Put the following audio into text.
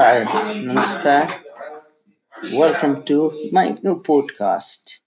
Hi, namaskar. Welcome to my new podcast.